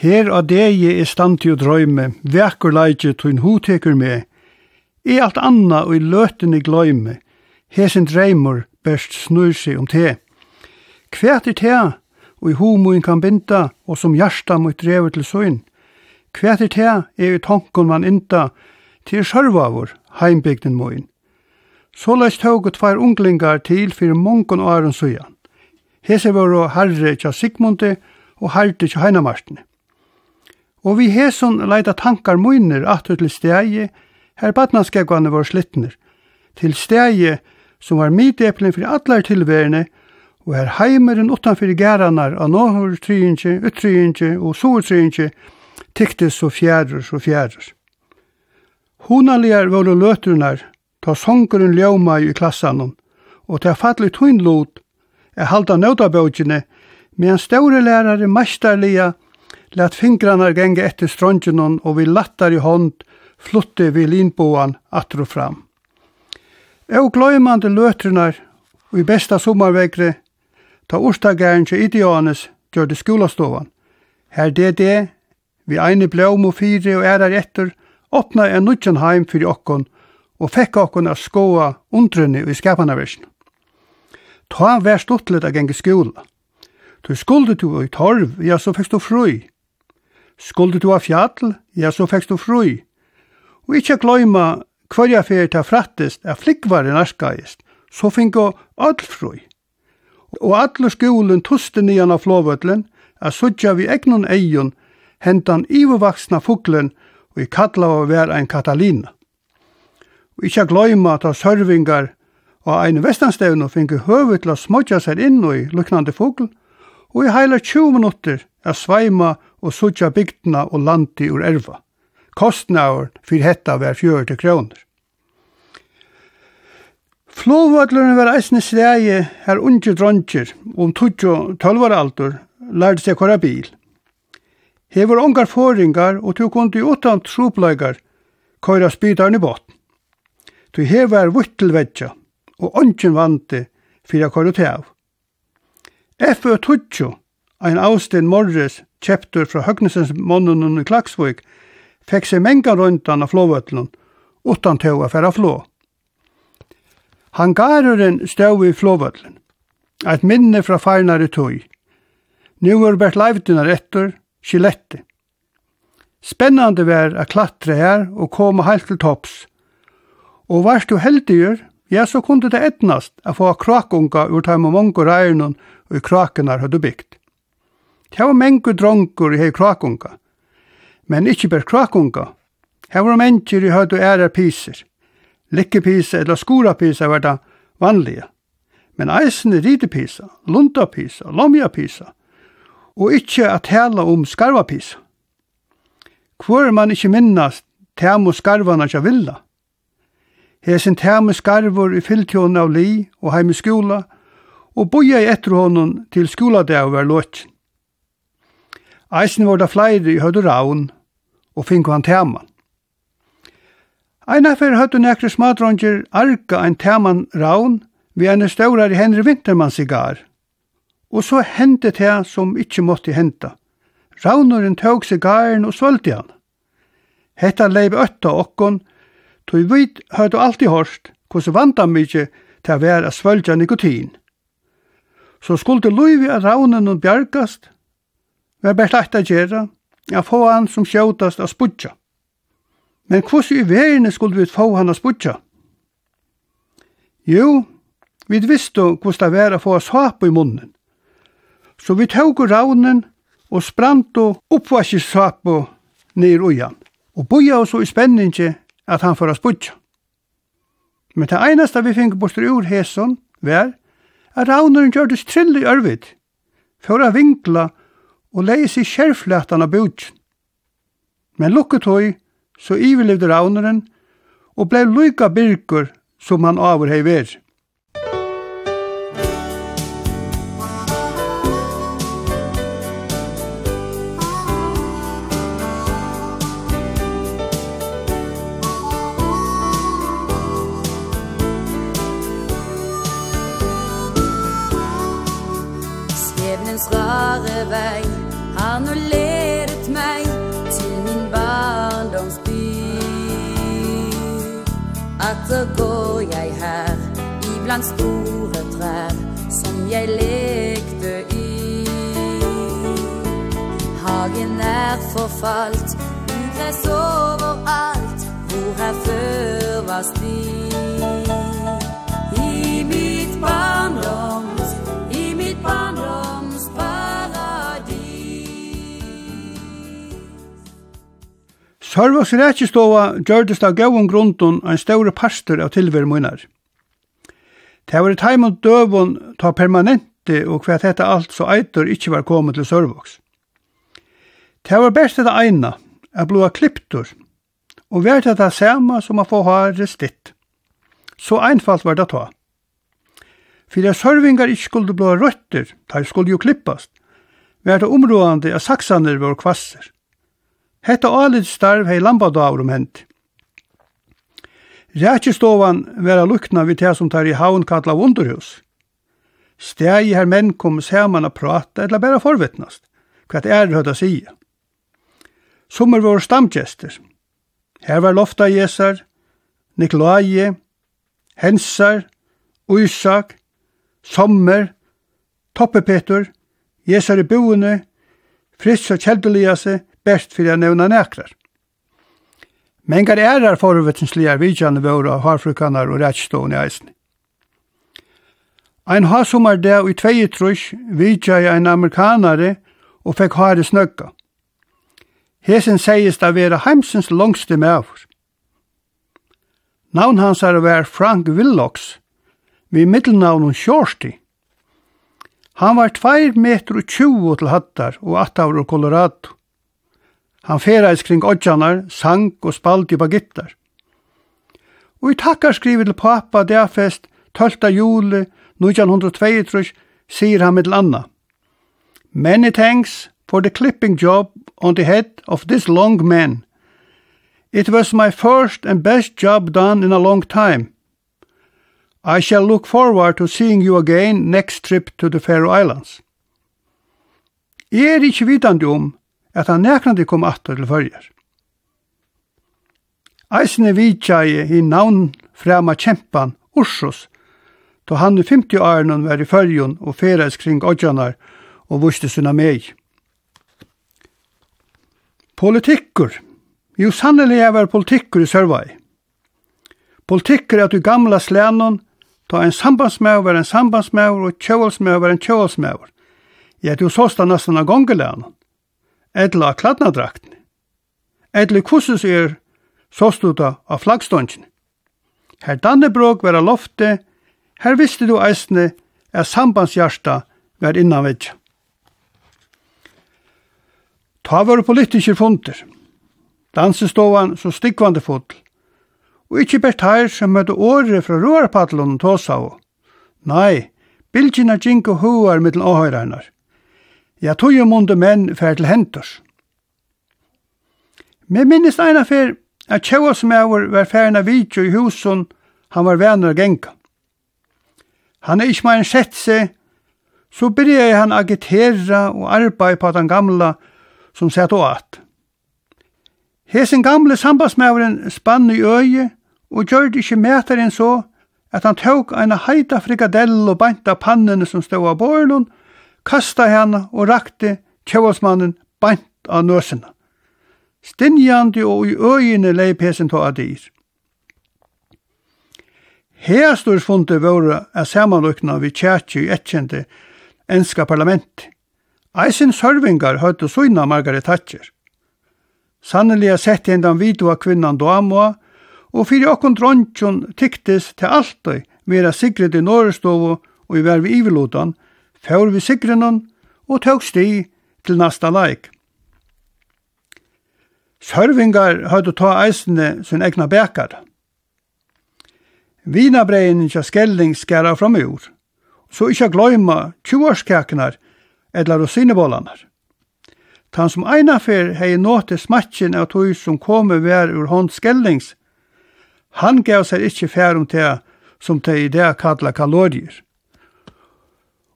Her av degi er standi og drøyme, vekur leidje tuin hu teker me. I alt anna og i løtene gløyme, hesen dreymur best snur seg om te. Kvært er te, og i homoen kan binda, og som hjärsta mot drever til søyn. Kvært er te er i tankon man inda, til sjørvavur, heimbygden moin. Så leis tåg og tvær unglingar til fyrir mongon og æren søgjan. Hese var og herre tja Sigmundi og herre tja Heinamartene. Og vi heson leida tankar munner atur til stegi, her badnanskegvane var slittner, til stegi som var mideplen fyrir allar tilverene, og her heimeren utanfyrir gæranar av nåhur tryinje, uttryinje og soertryinje tyktes så fjærer og fjærur. Hunaligar og løtunar, ta songurinn ljóma i klassanon, og ta falli tunnlod, er halda nødabøgjene, medan ståre lærare mestarliga Lat fingrarna gänga etter strøngenon og vi lattar i hånd flutte vi linboan atro fram. Og gløymande løtrunar og i besta sommarvegre ta orstagæren til Idianes gjør det skolastovan. Her det det, vi eine blom og fire og ærar etter, åpna en nudjan heim fyrir okkon og fekk okkon a skoa undrunni i skapanaversen. Ta vær stuttlet a genge skola. Du skulde du i torv, ja, så fikk du frøy. Skulle du ha fjall, ja, så fekst du frui. Og ikkje gløyma hverja fyrir ta frattest er flikkvaren arskaist, så finko all frui. Og alle skolen tuste nian av flåvøtlen er suttja vi egnon eion hentan ivervaksna fuglen og i kalla av vær ein Katalina. Og ikkje gløyma ta sørvingar og ein vestanstevn og høvet til å smodja seg inn i luknande fugl og i heila 20 minutter er sveima og suttja bygdina og landi ur erva. Kostnaur fyrir hetta var 40 kroner. Flóvallurinn var eisne stegi her unge dronjer om 12 var aldur lærde seg kora bil. Hefur ongar foringar og tog kundi utan trupleikar køyra spytarn bort. botn. Tu hefur vittelvedja og ongen vante fyrir kora køyra tev. F.E. Tutsjo, ein Austin Morris, kjeptur fra Høgnesens månen i Klagsvøk, fekk seg menga rundan av flåvøtlen, utan til å færa flå. Hangareren stod i flåvøtlen, et minne fra farnare tøy. Nu er Bert Leivdina rettur, skilette. Spennande vær a klatre her og koma heilt til topps. Og varst du heldigur, ja, så kunde det etnast a få krakunga ur taim og mongur reinon og i krakenar hadde bygd. Det var mengu drongur i hei krakunga. Men ikkje ber krakunga. Det var mengur i høyde og æra pyser. Likkepisa eller skorapisa var det vanlige. Men eisen ridepisa, lundapisa, lomjapisa, og ikkje at tala om skarvapisa. Hvor man ikkje minnast tem og skarvana kja villa. Hesin tem og skarvor i fylltjån av li og heim i skola, og boja i etter honom til skoladav var låtjen. Eisen var det flere i høyde raun, og fink han teman. Einar fyrir høyde nekri smadronger arka ein teman raun vi en staurar i Henry Wintermann sigar. Og så hendte det som ikkje måtte henta. Raunoren tåg sigaren og svöldi han. Hetta leib ötta okkon, tog vi høyde alltid hårst, hos vanda mykje til å være svølja nikotin. Så skulle Luivi av raunen og bjargast, var bert lagt at gjøre, at få han som sjåtast av spudja. Men hvordan i verden skulle vi få han av spudja? Jo, vi visste hvordan det var å få svap i munnen. Så vi tog raunen og sprant og oppvaskis svap ned i han. Og boja oss i spenningen at han får av spudja. Men det eneste vi fikk bort ur hesson var at raunen gjør det strill i ørvid, for å vinkla og leie seg kjærflætan av bøtjen. Men lukket høy, så iverlevde rauneren, og blei loika birkur som han avur hei ver. den store trær som jeg lekte i. Hagen er forfalt, ugress overalt Hvor her før var sti. I mitt barndoms, i mitt barndoms paradis Sørvags rækistova gjørdes av gauon grunden en større parster av tilver munar. Det var i og døvun ta permanente og hva dette alt så eitur ikkje var kommet til Sørvoks. Det var best det eina, er blua klipptur, og vært det det samme som man få hare stitt. Så einfalt var det ta. For det sørvingar ikkje skulle blua røtter, de skulle jo klippast, vært det områdande av saksaner var kvasser. Hetta alit starv hei lambadaur om hendt. Rækjestovan vera lukna vi det som tar i havn kalla vondurhus. Stegi her menn kom saman a prata eller bæra forvittnast, hva det er høyda sige. Sommer var stamgjester. Her var lofta Jesar, Nikolai, Hensar, Uysak, Sommer, Toppepetur, Jesar i boende, Fritz og Kjeldeliase, best fyrir a nevna nekrar. Men gar erar forvetensligar vidjane våra harfrukanar og rettstående eisen. Ein hasumar der i tvei trus vidja i ein amerikanare og fekk hare snøkka. Hesen seist da vera heimsens langste mævur. Navn hans er var Frank Willocks, vi middelnavn Shorty. Han var 2 meter og 20 til hattar og 8 av Colorado. Han ferais kring odjanar, sang og spaldi på gittar. Og i takkar skrivet til pappa derfest 12. juli 1922 sier han mittel anna. Many thanks for the clipping job on the head of this long man. It was my first and best job done in a long time. I shall look forward to seeing you again next trip to the Faroe Islands. Jeg er ikke vitande om at han nekrande kom atter til fyrir. Eisne vidtjai i navn frema kjempan Ursus, då han i 50 åren var i fyrjun og feres kring odjanar og vuste sina meg. Politikkur. Jo sannelig er var politikkur i Sørvai. Politikkur er at du gamla slænon, ta en sambandsmæv var en sambandsmæv og kjøvalsmæv var en kjøvalsmæv. Jeg er at du såsta nesten av gongelænon etla kladnadraktene, etla kussus er såstuta av flaggståndjene. Her Dannebrog var lofte, her visste du eisne er sambandshjarta var innanvedja. Ta var politiker funder, dansestovan så stikkvande fotl, og ikkje bert her som møtte åre fra roarpadlun tåsa. Nei, bildjina ginko hoar mittel åhøyreinar. Ja, tog munde menn fer til hentors. Men minnes eina fer at tjóasmæver var færin av vidtjó i husun han var venner genka. Han er ikkje meir sett seg, så byrja han agitera og arbeid på den gamla som sett og at. Hesen gamle sambandsmæveren spann i øye og gjør det ikkje mætaren så at han tåk eina heita frikadell og banta pannene som stod av borlund kasta henne og rakte kjøvelsmannen bant av nøsene. Stinjandi og i øyene lei pesen to av dyr. Hestur fundi våre er samanlukna vi tjætju i etkjente enska parlament. Eisen sørvingar høyde søyna Margaret Thatcher. Sannelig sett hendan vidua kvinnan Doamoa, og fyrir okkon drontjon tyktes til alltid vera Sigrid i Norrestovo og i vervi ivelotan, fær vi sigrenon og tåg sti til nasta laik. Sørvingar høyde ta eisene sin egna bekar. Vinabreien kja skelling skæra fram ur, så ikkje gløyma tjuarskakenar eller rosinebollarnar. Tan som einafer hei nåte smatchen av tog som komi vær ur hånd skellings, han gav seg ikkje færum til som te i det kalla kalorier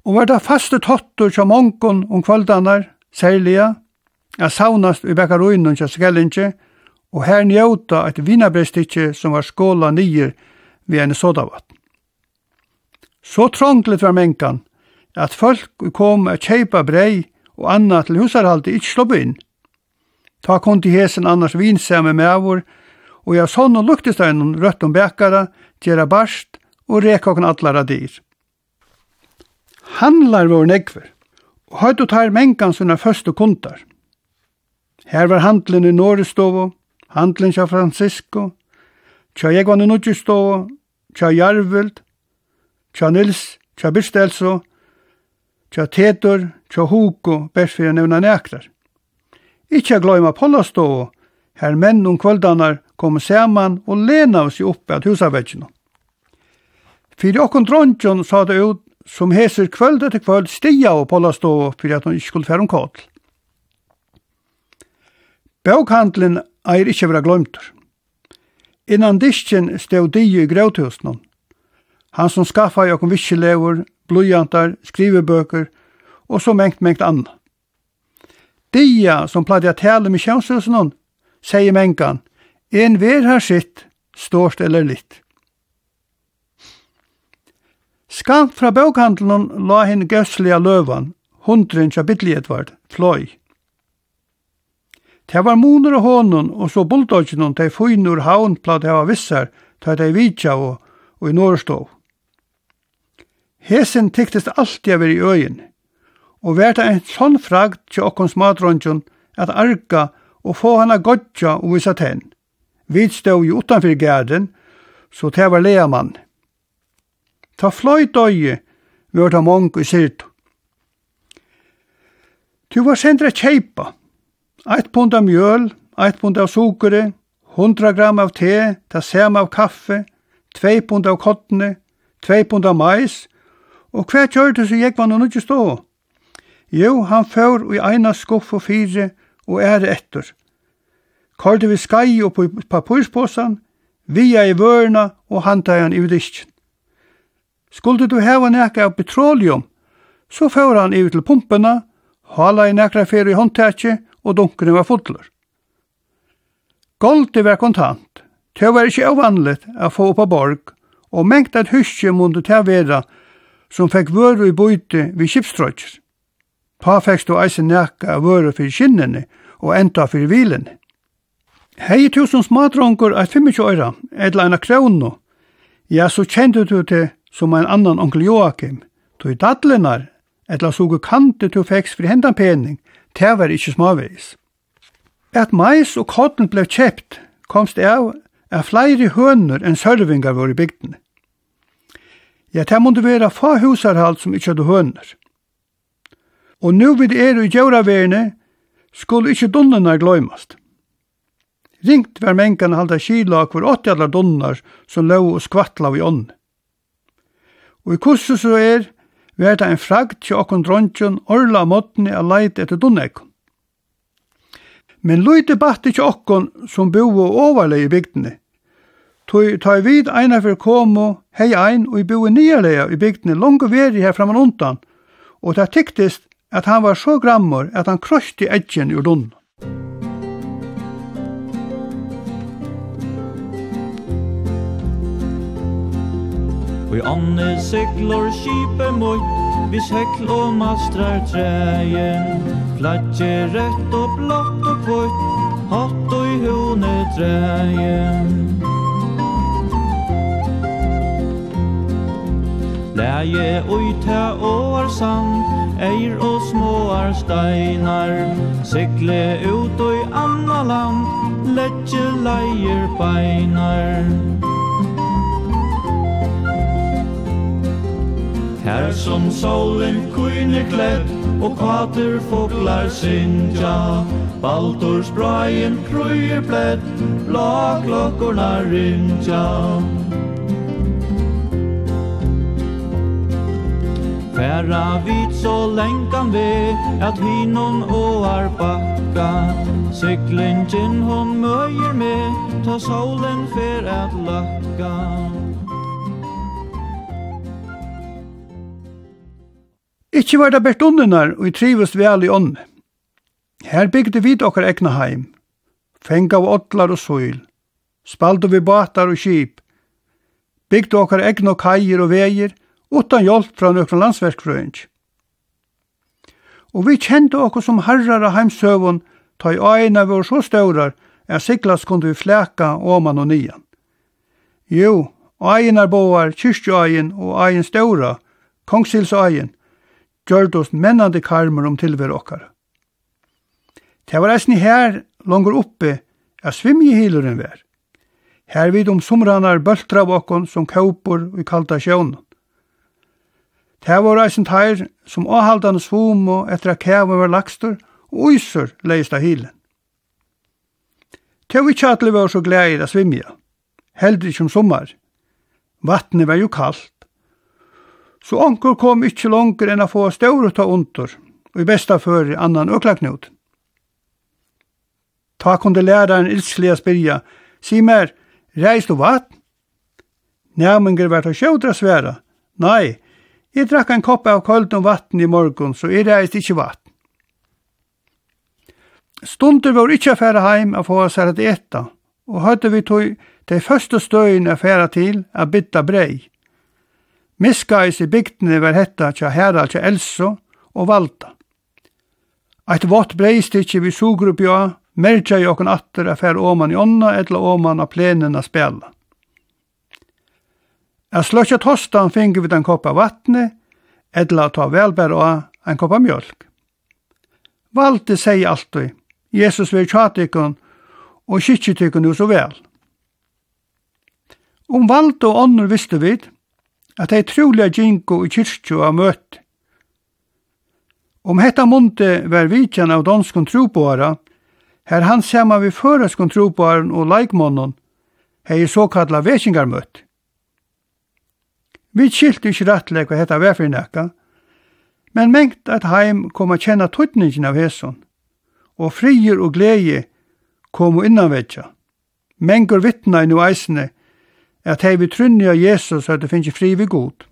og var det faste tottur som mongon om kvöldanar, særliga, a saunast i bekaruinen til skellinje, og her njauta et vinabrestitje som var skåla nyer ved en sodavatt. Så trånglet var mengan, at folk kom a kjeipa brei og anna til husarhaldi ikkje slopp inn. Ta kon til hesen annars vinsame mevor, og ja sånn og luktestøynun rødt om bekara, gjerra barst og rekokken allara dyr handlar vår nekver, og høyt og tar mengan sina første kundar. Her var handlen i Norestovo, handlen kja Francisco, kja Jegvan i Nudjistovo, kja Jarvild, kja Nils, kja Bistelso, kja Tetor, kja Hugo, best fyrir nevna neklar. Ikkje gløyma Pollastovo, her menn om kvöldanar kom saman og lena oss i oppe at husavetsjene. Fyrir okkon dronjon sa det ut som heser kvöld etter kvöld stia og polla stå for at hun ikke skulle fære om kål. Bøkhandlen eier ikke vera gløymtur. Innan disken stod dio i grævthusnån. Han som skaffa i okkom visselever, blodjantar, skrivebøker og så mengt mengt anna. Dia som pladde at tale med kjønshusnån, sier mengan, en ver her sitt, stort eller litt. Skant fra bøkhandelen la henne gøslige løvan, hundren tja bittlig Edvard, fløy. Det var moner og hånden, og så bulldodgen om de fyne ur havn platt hava vissar, ta de vidja og, og i norstå. Hesen tyktist alltid av i øyen, og verta en sånn fragt til okkons matronjon at arka og få hana godja og visa tenn. Vi stod jo utanfyr gæren, så det var leamann. Ta fløy døye, var ta mong i sirtu. Tu var sendra kjeipa, eit pund av mjøl, eit pund av sukere, 100 gram av te, ta sem av kaffe, 2 pund av kottene, 2 pund av mais, og hver kjørte så gikk man og nukki stå. Jo, han før i eina skuff og fire og ære etter. Kårde vi skai og papurspåsan, via i vørna og handtajan i vidisken. Skulle du heva nekka av petroleum, så får han ivi til pumpena, hala i nekra fyrir i håndtetje, og dunkene var fullur. Goldi var kontant. Det var ikkje ovanligt å få oppa borg, og mengt at huskje mundu å vera som fekk vøru i bøyte vi kipstrøtjer. Pa fikk du eise nekka av vøru fyrir skinnene og enda fyrir vilene. Hei tusen smadrongur er 25 øyra, edla ena krono, ja, så kjente du til som en annan onkel Joakim, tog dadlenar, etla suge kante til feks fri hendan pening, det var ikkje småveis. At mais og kotten blei kjept, komst av at flere høner enn sørvingar var i bygden. Ja, det måtte være få husarhalt som ikkje hadde høner. Og nu vid er i djøraverne skulle ikkje dunnerna gløymast. Ringt var mengan halda kila for åtti allar dunnar som lå og skvattla vi ånden. Og i kurset så er, vær det en fragt til okkon dronjon orla måttene a leit etter dunnekon. Men luite batte til okkon som bo og overle i bygdene. Tøy tøy vid eina for komo, hei ein og i bo nierleia i bygdene langt veri her framan undan, og det tyktist at han var så grammor at han krosti edgen ur dunnan. Og i ånne seglor kipe mot Vi sekl og mastrar treien Flatje rett og blått og kvart Hatt og i hone treien Læje ui ta år sand Eir og småar steinar. Sekle ut ui anna land Letje leier beinar. Her som solen kvinne klätt Og kvater fåglar synja Baltor sprajen kruier plätt, blå klokkorna rinja Færa vit så lenkan vi, at hinon og arbakka Siklingen hon møyer med, ta solen fer at lakka. Ikki var det bert undinar, og i trivest vel i ånd. Her bygde vi okkar egna heim. Fenga av åtlar og søyl. spaldu vi batar og skip. Bygde okkar egna kajir og veier, utan hjelp fra nøkron landsverkfrøynsk. Og vi kjente okkar som herrar av heimsøvun, ta i aina var så staurar, er siklas kunde vi flæka åman og nian. Jo, aina boar, kyrstjøyen og aina staura, kongsils aina, gjørte oss mennande karmer om tilver okkar. Det var eisni her, langer oppe, at svimjehiluren vær. Her vid om somranar bøltra av okkon som kaupor og kalda sjøvnen. Det var eisen teir som avhaldane svom og etter at kæven var lakstur og uysur leist av hilen. Det var ikke alle var så glede i det svimja, heller ikke om sommar. Vattnet var jo kaldt, Så onkel kom ikkje langer enn å få ståre ta under, og i besta før annan øklagnod. Ta kunde læraren ildslige spyrja, si mer, reis du vatt? Næminger vært å sjødra sværa. Nei, jeg drakk en kopp av kaldum vatten i morgon, så jeg reist ikkje vatt. Stunder var ikkje færa heim a få sær at etta, og høyde vi tog de første støyene færa til a bytta brei. Miskais i bygdene var hetta tja herra tja Elso og Valda. Eit vått breistikki vi sugrubja, merja i okon atter af fer oman i onna etla oman av plenen a spela. A sløtja tostan fingi vi den koppa vattne, etla ta velbær og en koppa mjölk. Valdi seg alltid, Jesus vil tjatikon og kikkitikon jo så vel. Om Valda og ånder visste vid, at dei trúlega gingo i kyrkju av møtt. Om hetta munte var vitjan av danskon troboara, her han saman vi føreskon troboaren og leikmånen, hei såkalla vesingarmøtt. Vi skilte ikkje rettleg hva hetta var for nekka, men mengt at heim kom a kjenna tøytningin av heson, og frier og glede kom og innanvetja. Mengur vittna i nu eisne, at hei vi trunni av Jesus at det finnes fri vi god.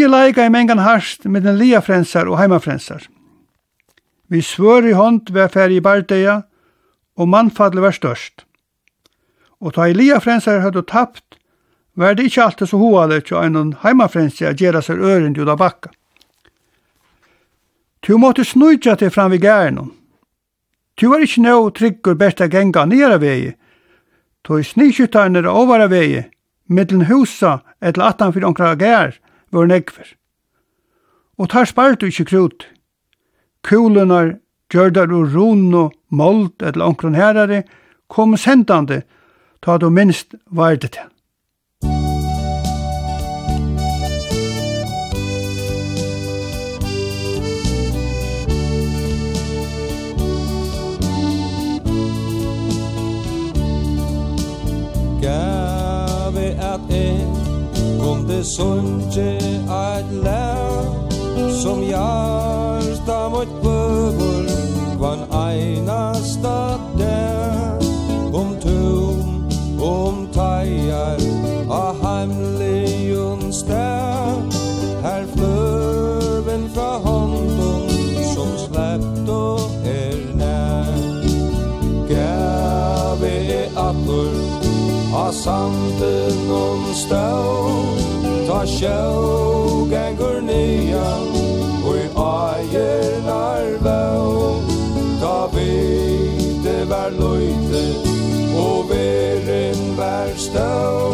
Lige leika i mengan harst med den lia frensar og heimafrensar. Vi svør i hånd ved færg i bardeia, og mannfadle var størst. Og ta i lia frensar høyde tapt, var det ikkje alltid så hoadet til en heimafrensar gjerra seg øren ut av bakka. Tu måtte snudja til fram vid gæren. Tu var ikkje nøy tryggur besta genga nere vei, tu i sniskyttarne er ovara vei, middelen husa etter atan fyrir onkra gær, var nekver. Og tar spart ikkje krut. Kulunar, gjørdar og run og mold, etter onkron herare, kom sendande, ta du minst vardet til. sunche at lær Som hjarta mot bøvur Kvann einasta der. Om tum, om teier A heimlion stær. Her fløven fra hånden Som slept og er nær. Gave atur A sanden om stær. Ta sjau gengur nia Ui aier narvau Ta vite var loite Og verin var stau.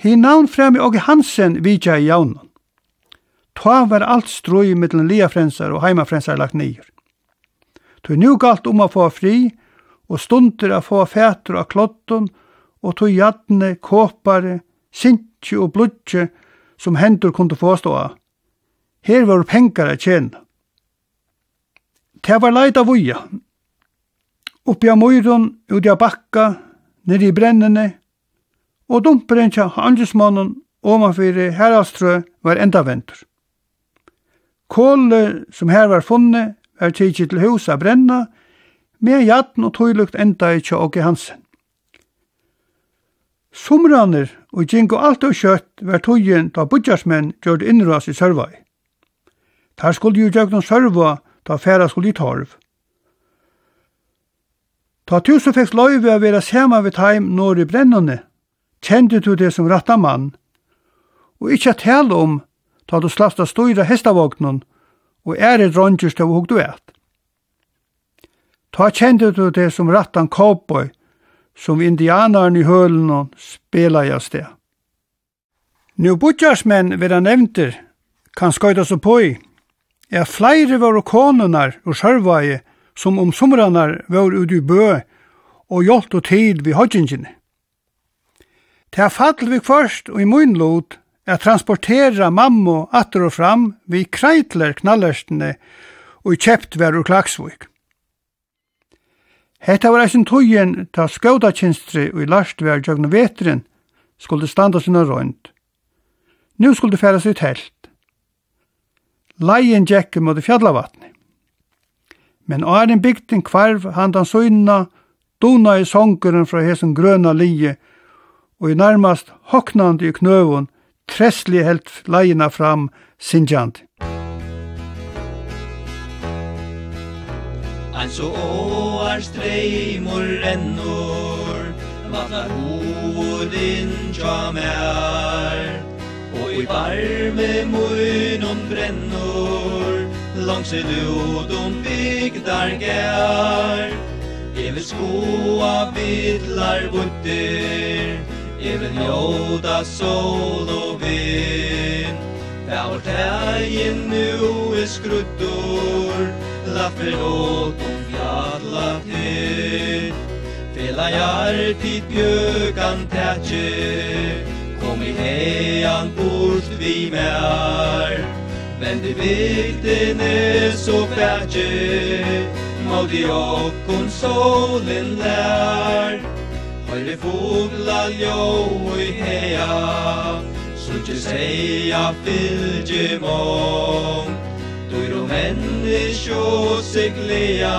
Hi navn fremi og Hansen vidja i jaunen. Ta var alt strøy mittlen liafrensar og heimafrensar lagt nyer. Tu nu galt om a få fri, og stunder a få fætur av klotton, og tu jadne, kåpare, sintje og blodje som hendur kunde fåstå av. Her var pengar a tjena. Ta var leit av uja. Oppi av møyron, uti av bakka, nere i brennene, og dumperen tja handelsmannen omanfyrir herastrø var enda ventur. Kåle som her var funne var tidsi til hus a brenna, med jatten og tøylukt enda i tja Åke Hansen. Sumraner og gingo alt og kjøtt var tøyen da budjarsmenn gjørd innras i sørvai. Der skulle jo gjøgn sørva da færa skulle i torv. Ta tusen fikk løyve a vera sema ved heim når i brennane, kjente du det som ratta mann, og ikkje at tale om ta du slasta støyra hestavognen og ære drongjers til hog hugdu et. Ta kjente du det som rattan cowboy, som indianaren i hølen og spela i sted. Nå budjarsmenn vil han nevnter, kan skøyda så på i, er flere våre konunar og sjørvaje som om somranar var ute i bø og hjelpt og tid vi hodgjengene. Ta fall vi først og i mun lot at transportera mammo atter og fram vi kreitler knallerstene og kjept vær ur Klaksvik. Hetta var eisen tøyen ta skaudakinstri og i lastvær jøgnu vetren skulle standa sinna røynd. Nú skulle færa seg helt. Leien gjekke mot fjallavatni. Men åren bygden kvarv handan søyna, dona i songeren fra hesen grøna lije og i nærmast hoknande i knøvun, tresslig helt leina fram sinjant. Ein så åar streimur rennur, vatnar hodin tja mer, og i varme munum brennur, langs i ludum bygdar gær. Evel skoa vidlar vunter, even jóta sol og vind. Fær vår tegin nu er skruttur Laffer åt om fjalla til. Fela jartit bjökan tætje Kom i heian bort vi mer Men det vikten er så fætje Mådi okkon solen lær. Høyre fogla ljå i hea Sutje seia fylgje mong. Dyr og menneskjå sig glea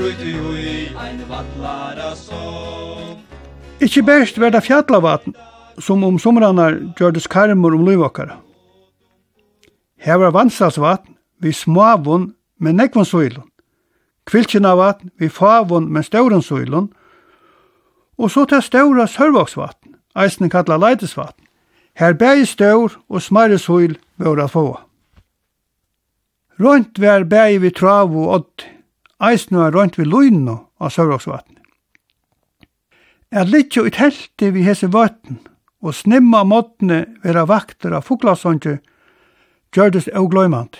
du ui ein vatlara som Ikki best verda fjallavatn som om somranar gjørdes karmur om luivokkara. Her var vannsalsvatn vi smavun med nekvun suilun, kvilkina vatn vi favun med staurun suilun, og så til ståra sørvaksvatten, eisen kalla leitesvatten. Her bæg ståur og smarre søyl at få. Rønt vær bæg vi trav og odd, eisen var rønt vi løgn av sørvaksvatten. Er litjo ut helte vi hese vatten, og snimma måttene vera vakter av fuglasåndje, gjørdes og gløymant.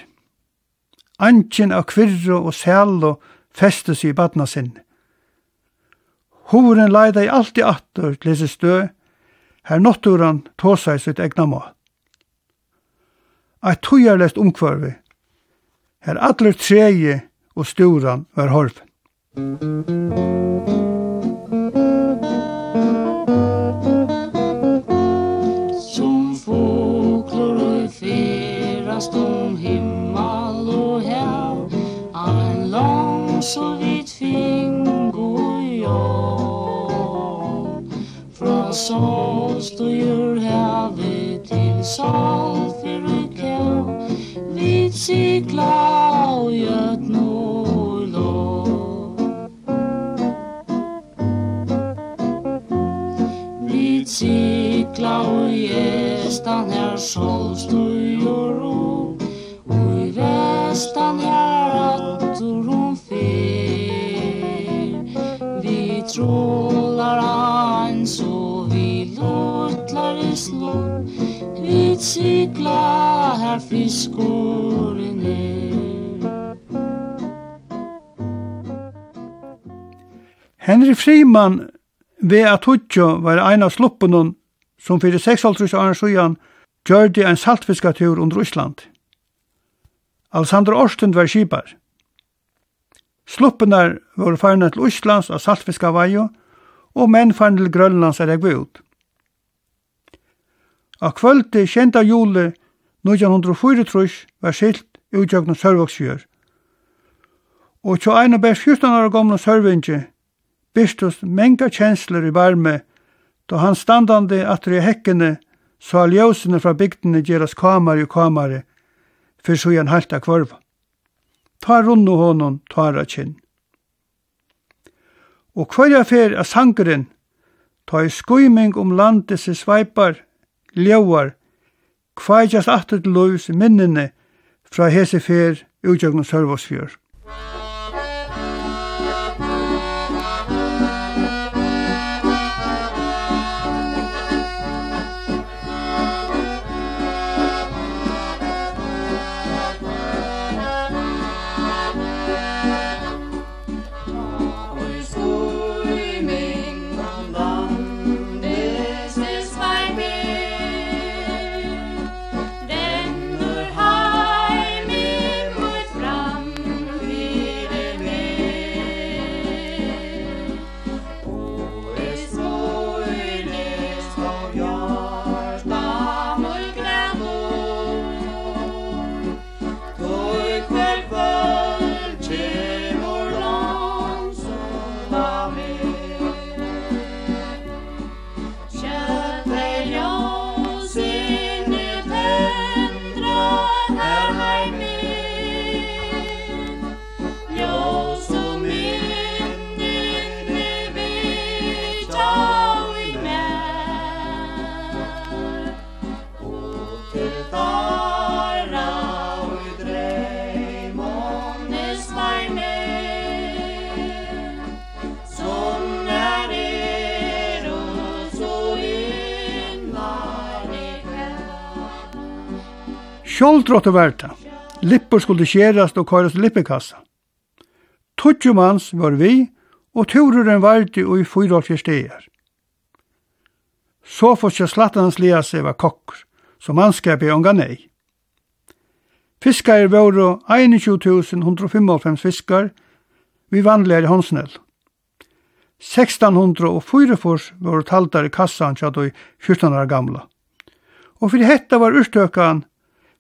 Antjen av kvirro og sælo festes i badna sinne. Horen leida i alt i attor til hese stø, her notturan tåsa i sitt egna må. Eit tujarlest omkvarvi, her atler treje og sturan var horfen. Som fåglar og fyrast om himmel og hev, av en lang så vidt fing og jag sols du gjør havet til sol fyrir kjøv Vit sikla og gjøt nordlov Vit sikla og gjestan her sol du gjør ro Og i vestan her Snart cyklar fiskur Henry Friman ved at Hutsjo var ein av sluppunum som fyrir 56 åren sujan gjørdi ein saltfiskatur under Russland. Alexander Orstund var skipar. Sluppunar var farne til Íslands av saltfiskavaiu og menn farne til Grønlands er jeg ut. A kvöldi 10. juli 1904 var silt utjøkna sørvaksjør. Og tjo eina best 14 år gamla sørvingi byrstus mengda kjensler i varme då han standande atri i hekkene så ljósene fra bygdene gjeras kamari og kamari for så han halta kvarva. Ta runnu honom, ta kinn. Og kvarja fer að sangren, ta i skuiming om landet se sveipar, ljóar, kvægjast aftur til løys minnene fra hese fer utjøgn sørvåsfjør. Kjoldrott og verta. Lippur skulle skjerast og køyrast lippekassa. Tutju var vi, og tururen vardi og i fyra fjerstegar. Så får seg slattans lia seg var kokkur, så mannskapet er unga nei. Fiskar våre 21.155 fiskar, vi vandler i håndsnell. 1604 fors våre taldar i kassan tjadoi 14 år gamla. Og fyrir hetta var urstøkan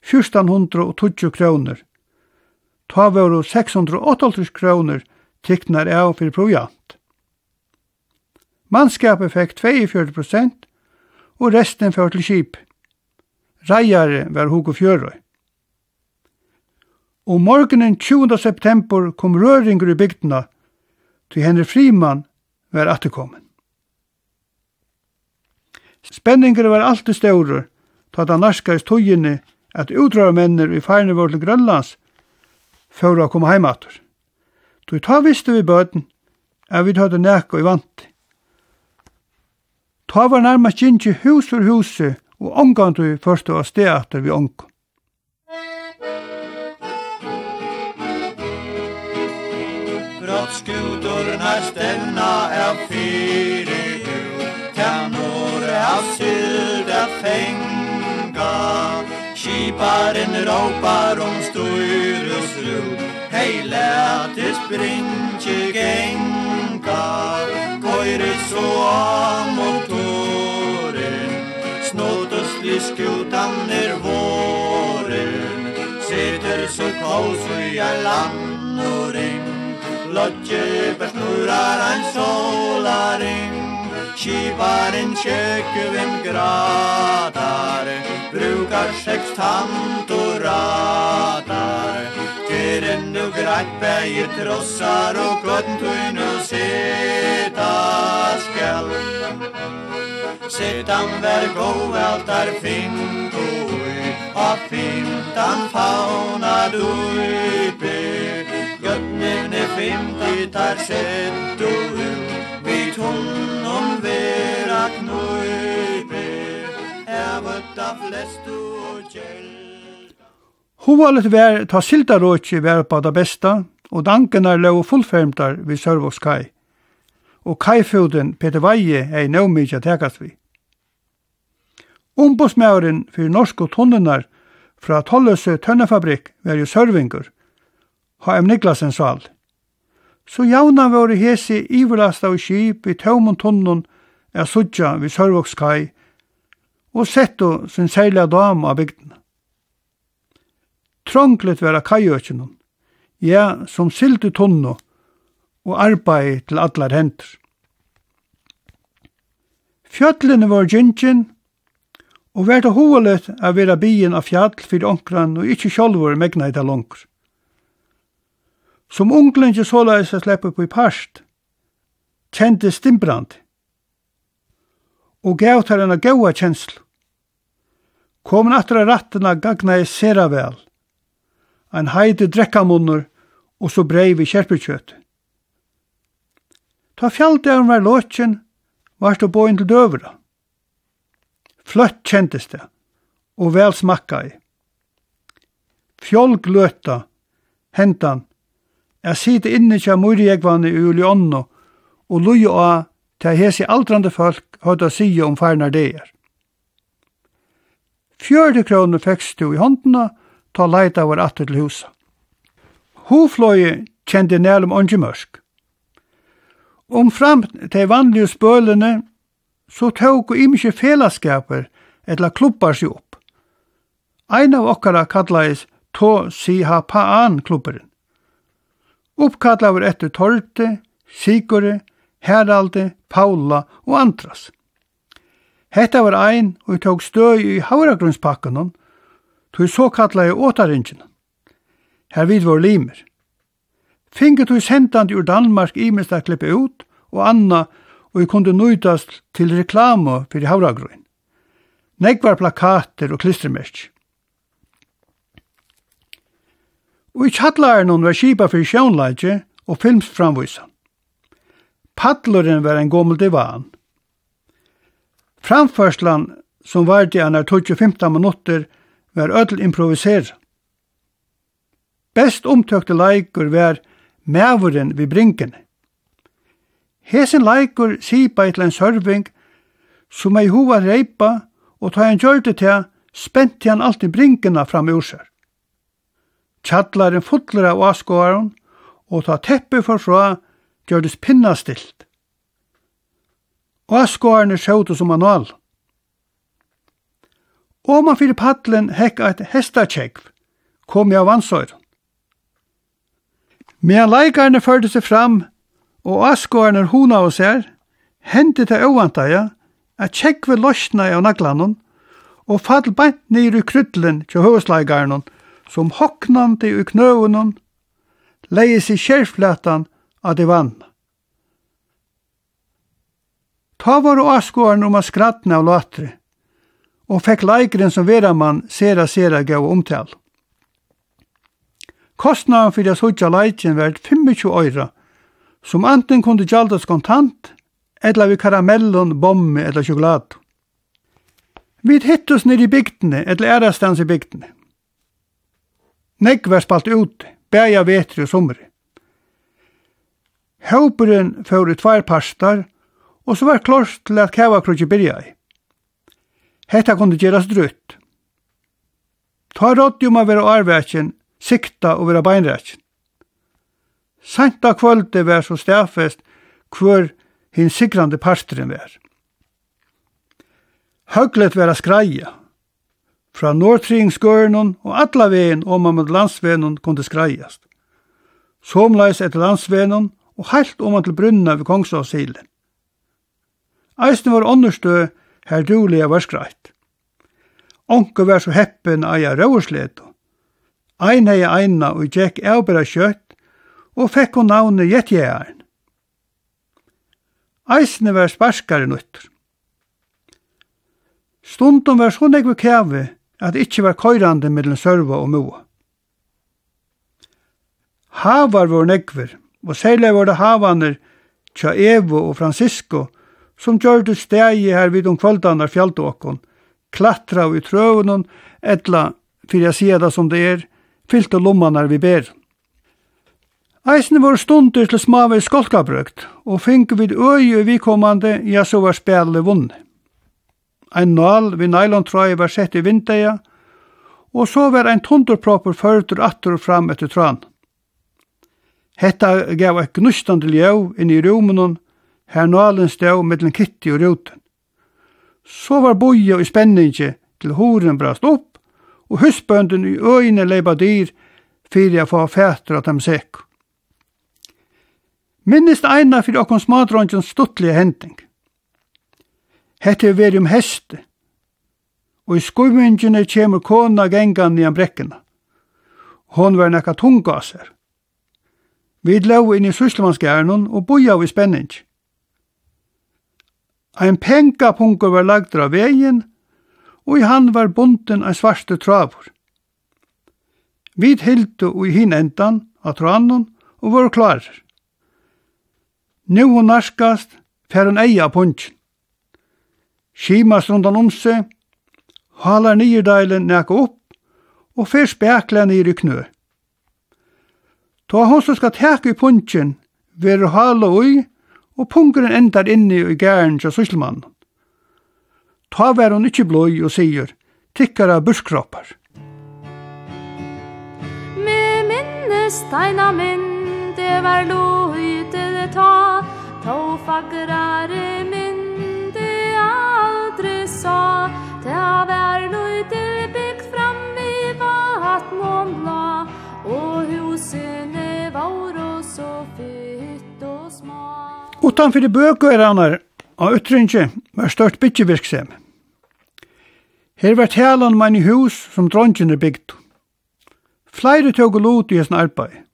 1420 kroner. Ta våru 688 kroner tiknar av fyrir proviant. Mannskapet fekk 42 og resten fyrir til kip. Reiare var Hugo Fjørøy. Og morgenen 20. september kom røringur i bygdena, til Henry Friman var atterkommen. Spenninger var alltid større, ta da narskais tøyene at utrøymennir i farne vår til Grønlands for å komme heimater. Du ta visste vi bøten, at vi tøyde nek og i vant. Ta var nærmast gynnsi hus for huset, og omgang du først og sted etter vi omgang. Skutorna stenna er fyrir ut, kan er av sylda fengt. Råparen råpar om styrusru Heile til sprintje gengar Køyre så av motoren. Snåtøslig liskutan er våren sitter så kaos i er landoring. Lodje per snurrar en solaring. Kivaren vim gradar Brukar sex tantoradar Keren nu grattberger trossar Och gotntun och seta skjall Setan ver goveltar finkoi Og fintan faunar uipi Götnivne fimti tar sett ut tunnon vera knøype, er vøtta flest og gjeld. Hovalet vær ta sildaråkje vær på det besta, og danken lå lov fullfermtar vid Sørvågskai. Og kaifoden Peter Veie er i nøvmidja tekast vi. Ombudsmæren for norske tonnenar fra Tolløse Tønnefabrikk var jo Sørvingur, H.M. Niklasen sal så javna våre hesi iverlasta av skip i tøvmon tunnen er sudja vid Sørvokskai og setto sin seila dam av bygden. Trånglet vera kajøkjennom, ja, som sildu tunnu og arbeid til allar hendur. Fjallene var gynkjen, og vært hovedet av vera bien av fjall fyrir onkran og ikkje sjolvor megna i det langt. Som unglingi såleis a slepp upp i parst, kjente stimbrand, og gav tar henne gaua kjensl. Komin aftur av rattena gagna i sera vel, ein heidi drekkamunner og så brei vi kjerpekjøt. Ta fjalldæren var låtjen, varst og boin til døvra. Fløtt kjentes det, og vel smakka i. Fjolg løta, hentan, Jeg sitter inne kja murjegvane i Ulionno, og loje av til hese aldrande folk høyda sige om farnar deir. Fjörde kroner fekst du i håndena, ta leita var atter til husa. Hofløye kjente nælum ongi mørsk. Om fram til vanlige spølene, så tåg og imkje felaskaper etla klubbar seg opp. Ein av okkara kallais To Si Ha Pa An klubberen. Uppkallaver etter Torte, Sigure, Heralde, Paula og Andras. Hetta var ein og vi tók støy i Havragrunspakkanon, tog så kallaði åtaringina. Her vid var limer. Finget tog sendandi ur Danmark imest að klippe ut og anna og vi kunde nøytast til reklama fyrir Havragrun. Negvar plakater og klistermerk. Og i kjallaren hun var kipa for sjónleitje og filmsframvisan. Paddleren var en gommel divan. Framførslan som var til annar 12-15 minutter var öll improviser. Best omtøkte leikur var mævuren vi brinken. Hesen leikur sipa til en sørving som ei hova reipa og ta en gjørte til spent til han alltid brinkene fram ur seg. Kjallaren fullur av åskåren, og ta teppe forfra, gjørdes pinnastilt. Åskåren er sjøte som manual. Og man fyrir paddelen hekka et hestakjegv, kom jeg av ansøyren. Medan leikarne førte seg fram, og åskåren er hona hos her, hendte det øvantaja, at tjekve losna av naglanon, og fall bant nir i kryddlen til høvesleikarnon, som hoknande i knøvenen, leie seg kjærflatan av det vann. Ta var og askåren om a skrattna av latre, og fekk leikeren som veramann sera sera gav omtal. Kostnaden fyrir a hudja leiken vært 25 øyra, som anten kunde gjaldas kontant, eller vi karamellon, bombe eller sjokolade. Vi hittus nir i bygdene, eller ærastans i bygdene. Negg var spalt ute, bæja vetri og somri. Håperen fyrir tvær parstar, og så var klart til at kavakrutje byrja i. Hetta kunde gjeras drutt. Ta rådde om å vera arvætjen, sikta og være beinrætjen. Santa kvölde var så stafest hver hinn sigrande parstren var. Høglet vera skreia, fra Nordtringsgøren og atla vegen om man mot landsvegen kunne skreiast. Somleis etter landsvegen og heilt om man til brunna ved Kongsavsilen. Eisne var understø her duliga var skreitt. Onke var så heppen eia røversleto. Ein hei eina og gikk eubera kjøtt og fekk hun navnet Jetjæren. Eisne var sparskare nøtter. Stundum var så nekve kjave at det ikkje var køyrande mellom sørva og moa. Havar var nekver, og særlig var det havaner tja Evo og Francisco, som gjør det stegi her vid om kvöldanar fjalltåkon, klatra i trøvunnen, etla, fyrir jeg sier det som det er, fylte lommanar vi ber. Eisen var stunder til smave skolkabrøkt, og fink vid øy og vikommande, ja så var spelet vunnet. Ein nal vi nylontråi var sett i vindeia, og så var ein tundurproppur førtur attur og fram etter tråan. Hetta gav eit gnustande ljau inn i rúmenon, her nalen stau mellom Kitty og Ruten. Så var boja i spenningi til horen brast opp, og husbønden i øyne leipa dyr fyrir a få fætur at dem sekk. Minnist eina fyrir okkon smadrondjens stuttlige hending – Hette er veri om heste. Og i skuvingene kjemur kona gengan i brekkina. Hon var nekka tunga av seg. Vi lau inn i sysselmannsgjernon og boja vi spenning. Ein penka punker var lagdra av vegin, og i han var bunden ein svarte travur. Vi hildu i hin endan av tranon og var klarer. Nu hon narskast, fer hon eia punchen skimast rundan om seg, halar nyrdeilen næka opp, og fer spekla nyr i knø. Ta hon som skal teka i punchen, veru hala ui, og punkeren endar inni i gæren til sysselmannen. Ta ver hon ikkje bløy og sier, tikkara burskroppar. Me minnesteina min, det var løy til det ta, to fagrare min, sa Ta vær løyte bygd fram i og bla Og husene var og så fytt og små Utanfor i bøku er annar av ytringi var størt byggjevirksem Her var talan mann i hus som drongin er bygd Flere tog og lot i hans arbeid.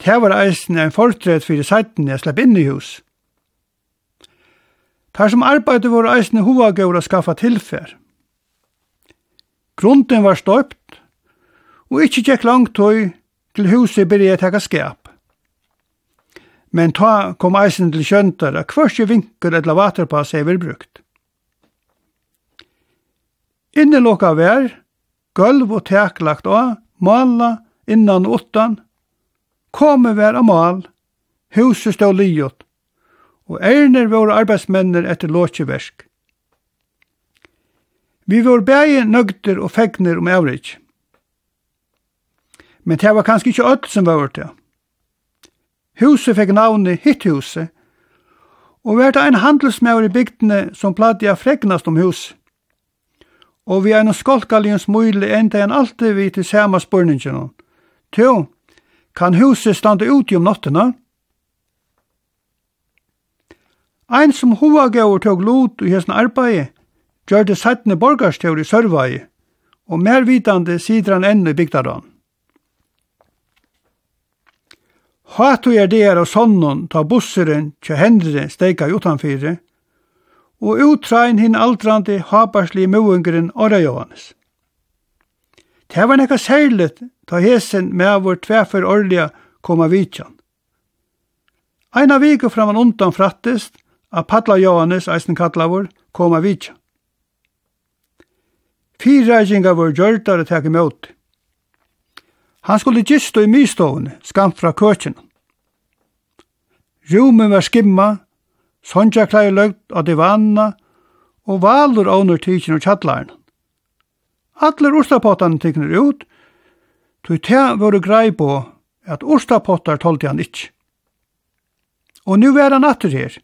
Det var eisen en fortred fyrir seiten jeg slapp inn i hus. Her som arbeidde vår eisne hova gaur a skaffa tilfær. Grunden var støpt, og ikkje gikk langt tøy til huset byrje teka skap. Men ta kom eisen til kjøntar a hversi vinkur etla vaterpass er brukt. Inneloka vær, gulv og tek lagt av, mala innan og åttan, komme vær av mal, huset stå liot, og ærner våre arbeidsmennir etter låtjeversk. Vi var bægi nøgter og fegner om avrik. Men det var kanskje ikke öll som var det. Huset fikk navnet Hitthuset, og var ein en handelsmæver i bygdene som platt jeg fregnast om huset. Og vi er noen skolkaljens mulig enda enn alltid vi til samme spørningen. Tjo, kan huset standa ut i om nottena? Ein som hovagauer tog lot i hessen arbeid, gjør det settende borgarstjør i Sørvei, og mer vitande sider han enn i bygdaran. Hatu er der av sonnen ta busseren til hendre steika i og utrein hinn aldrandi haparsli møvungeren Åra Johannes. Det var nekka særligt ta hesen med vår tvefer orliga koma vitjan. Eina vike framan undan frattest, a padla Johannes, eisen kallavur, koma vitja. Fyrækingar var gjørdar at teke møte. Han skulle gistu i mystovene, skamt fra køkjen. Rumen var skimma, sonja klei løgt av divanna, og valur ånur tidsin og tjallarna. Allir urstapottan tiknir ut, tog te vore grei på at urstapottar tolti han ikkje. Og nu var han atter her,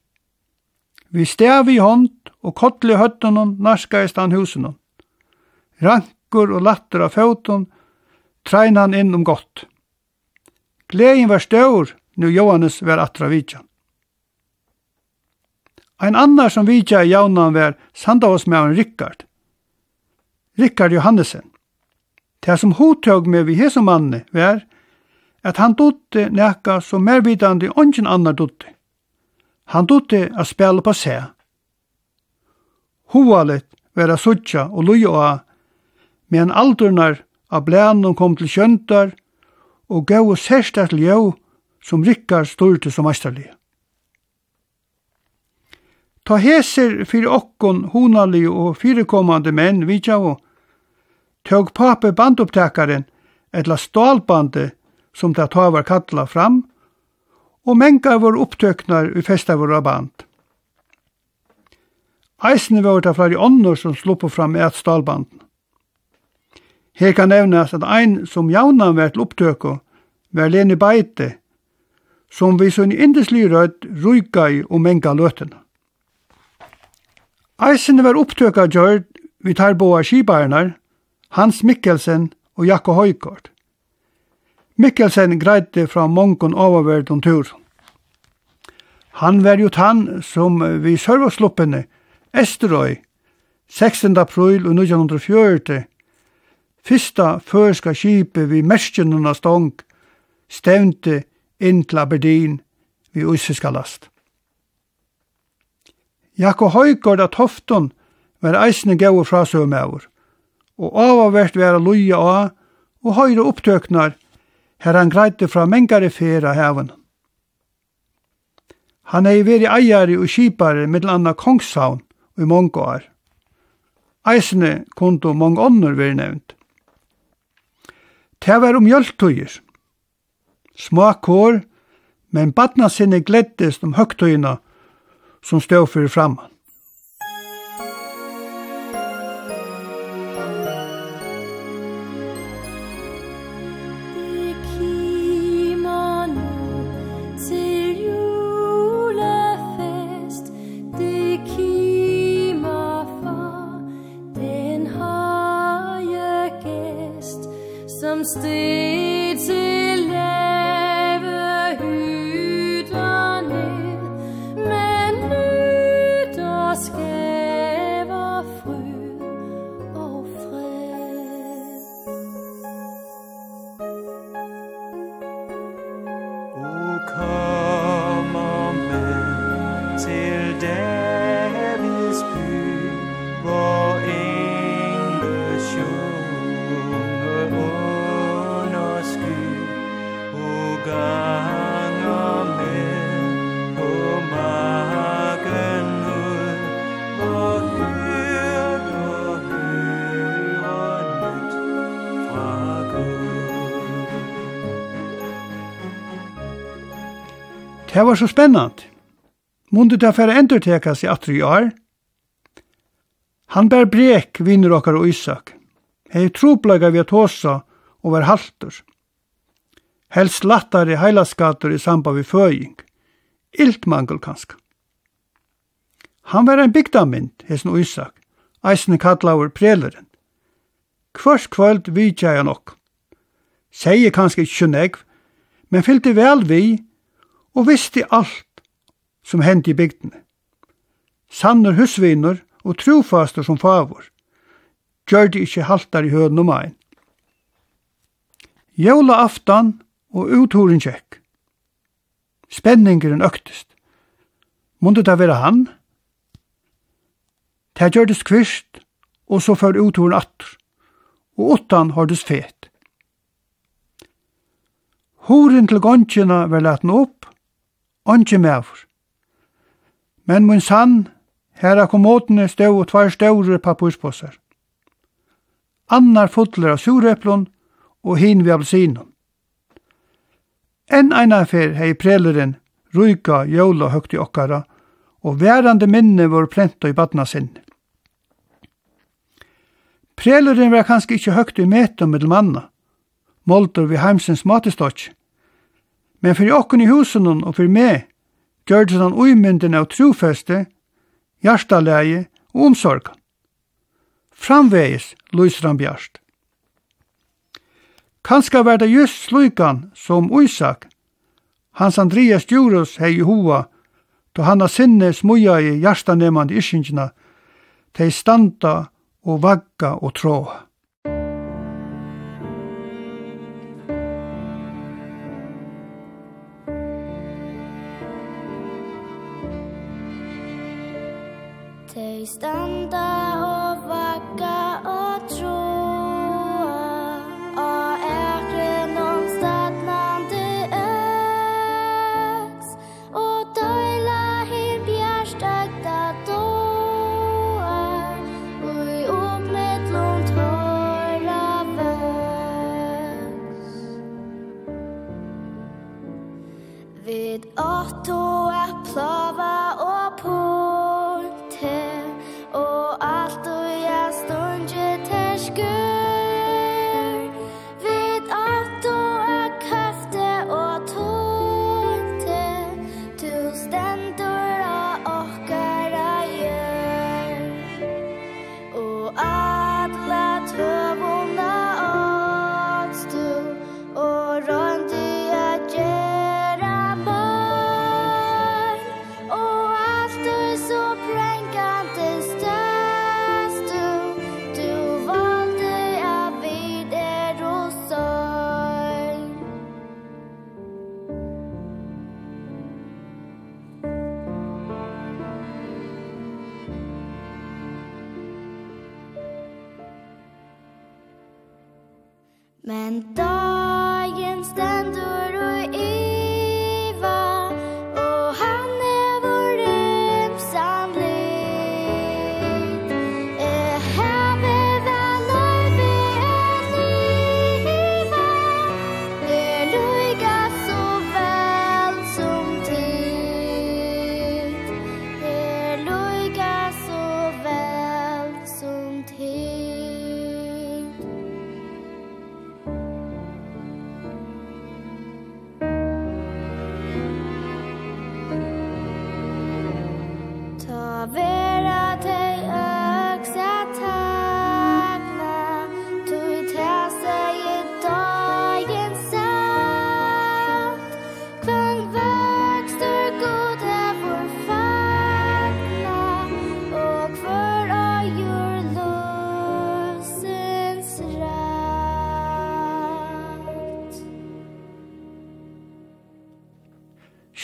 Vi stav i hånd og kottli høttunum narskaist han husunum. Rankur og latter av føtun, trein han inn om gott. Glein var stør, nu Johannes var atra vidjan. Ein annar som vidja i jaunan var Sandavåsmæren Rikard. Rikard Johannesen. Det som hotøg med vi hese manne var at han dotte nekka som mervidande ongen annar dotte. Han dotte a spela på seg. Hovalet var a suttja og loja av, men aldurnar av blænum kom til kjöntar og gav til jau som Rikkar styrte som meisterlige. Ta heser fyrir okkon honali og fyrirkommande menn vidjavo, tøg pape bandupptakaren etla stålbande som det ta var kattla fram, og menga vår opptøknar i festa vår band. Eisene var det flere ånder som slupper fram i et stalbanden. Her kan nevnes at ein som javnan vært opptøkå var Lene Beite, som vi sånn indeslig rød ruika i og menga løtene. Eisene var opptøkå gjørt vi tar boa skibærnar, Hans Mikkelsen og Jakko Høykort. Mikkelsen greide fra mongon oververd om tur. Han var jo tann som vi sørvåsluppene, Esterøy, 16. april 1940, fyrsta førska skipet vi merskjennom stong, stevnte inn til Aberdeen vi usiska last. Jakko Høygård av Tofton var eisne gau frasøvmauer, og avavert vera luja av og høyre opptøknar her han greite fra mengare fer av heven. Han hei veri eier og kipare mittel anna kongshavn og i mange år. Eisene kundu mange ånder veri nevnt. Det var om hjøltøyer. Små kår, men badna sinne gleddist om høgtøyina som stod fyrir framman. Det var så spennant. Mundet det for enderteka seg atru i år. Han bær brek vinner okkar og Isak. Hei troplaga vi at hosa og var haltur. Helst lattare heilaskater i samba vi føying. Iltmangel kanska. Han var en bygdamind, hesn Isak. Eisne kallaur preleren. Kvars kvöld vidtja jeg nok. Seie kanskje ikkje negv, men fyllte vel vi og visste alt som hendte i bygdene. Sanner husviner og trofaster som favor, gjør de ikke haltar i høden om ein. Jævla aftan og uthoren tjekk. Spenningeren øktest. Månde det være han? Det gjørdes kvist, og så før uthoren atter, og åttan hørdes fet. Horen til gongina var laten opp, Ongi mevr. Men mun sann, her av kommodene stod og tvær staure papurspåsar. Annar fotler av sureplon og hin vi appelsinon. Enn eina fer hei preleren ruika jóla høgt i okkara og værande minne var prenta i badna sinne. Preleren var kanskje ikkje høgt i metum mellom manna, molder vi heimsens matestotje, Men fyrir okkun i husen og fyrir meg, gjør det han uimynden av trofeste, hjertaleie og omsorgan. Framvegis, lyser han bjørst. Kanska var det just sluikan som Isak, hans Andreas Djurus hei i hoa, då han har sinne smuja i hjertanemande ischingina, tei standa og vagga og tråa. Tei standa og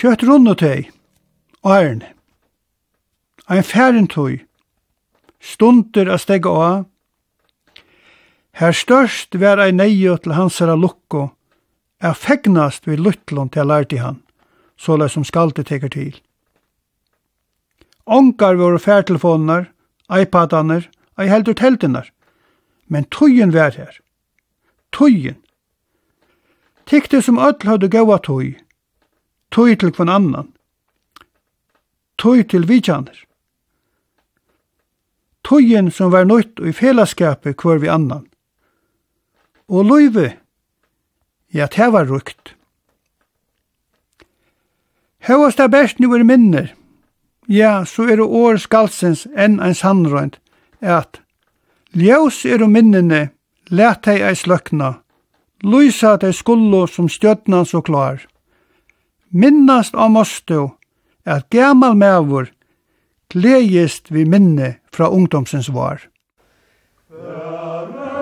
Kjøtt rundt teg, åren. Ein færen tøy, stunder a stegge av. Her størst var ei neie til hansara lukko, er fegnast vi luttlån til lærte han, såla som skalde teker til. Ongar våre færtelefoner, iPadaner, ei heldur teltinar, men tøyen var her. Tøyen. Tykte som öll høyde gaua tøy, tøy til kvann annan, tøy til vidjaner. Tøyen som var nøyt og i felaskapet kvar vi annan. Og løyve, ja, det var rukt. Høyast det best nu er minner, ja, så er det år skalsens enn en sannrøynd, at ljøs er og minnene, let deg ei sløkna, lysa deg skullo som stjøtna så klar minnast av mostu at gamal mevur gledjist vi minne frá ungdomsens var. Amen.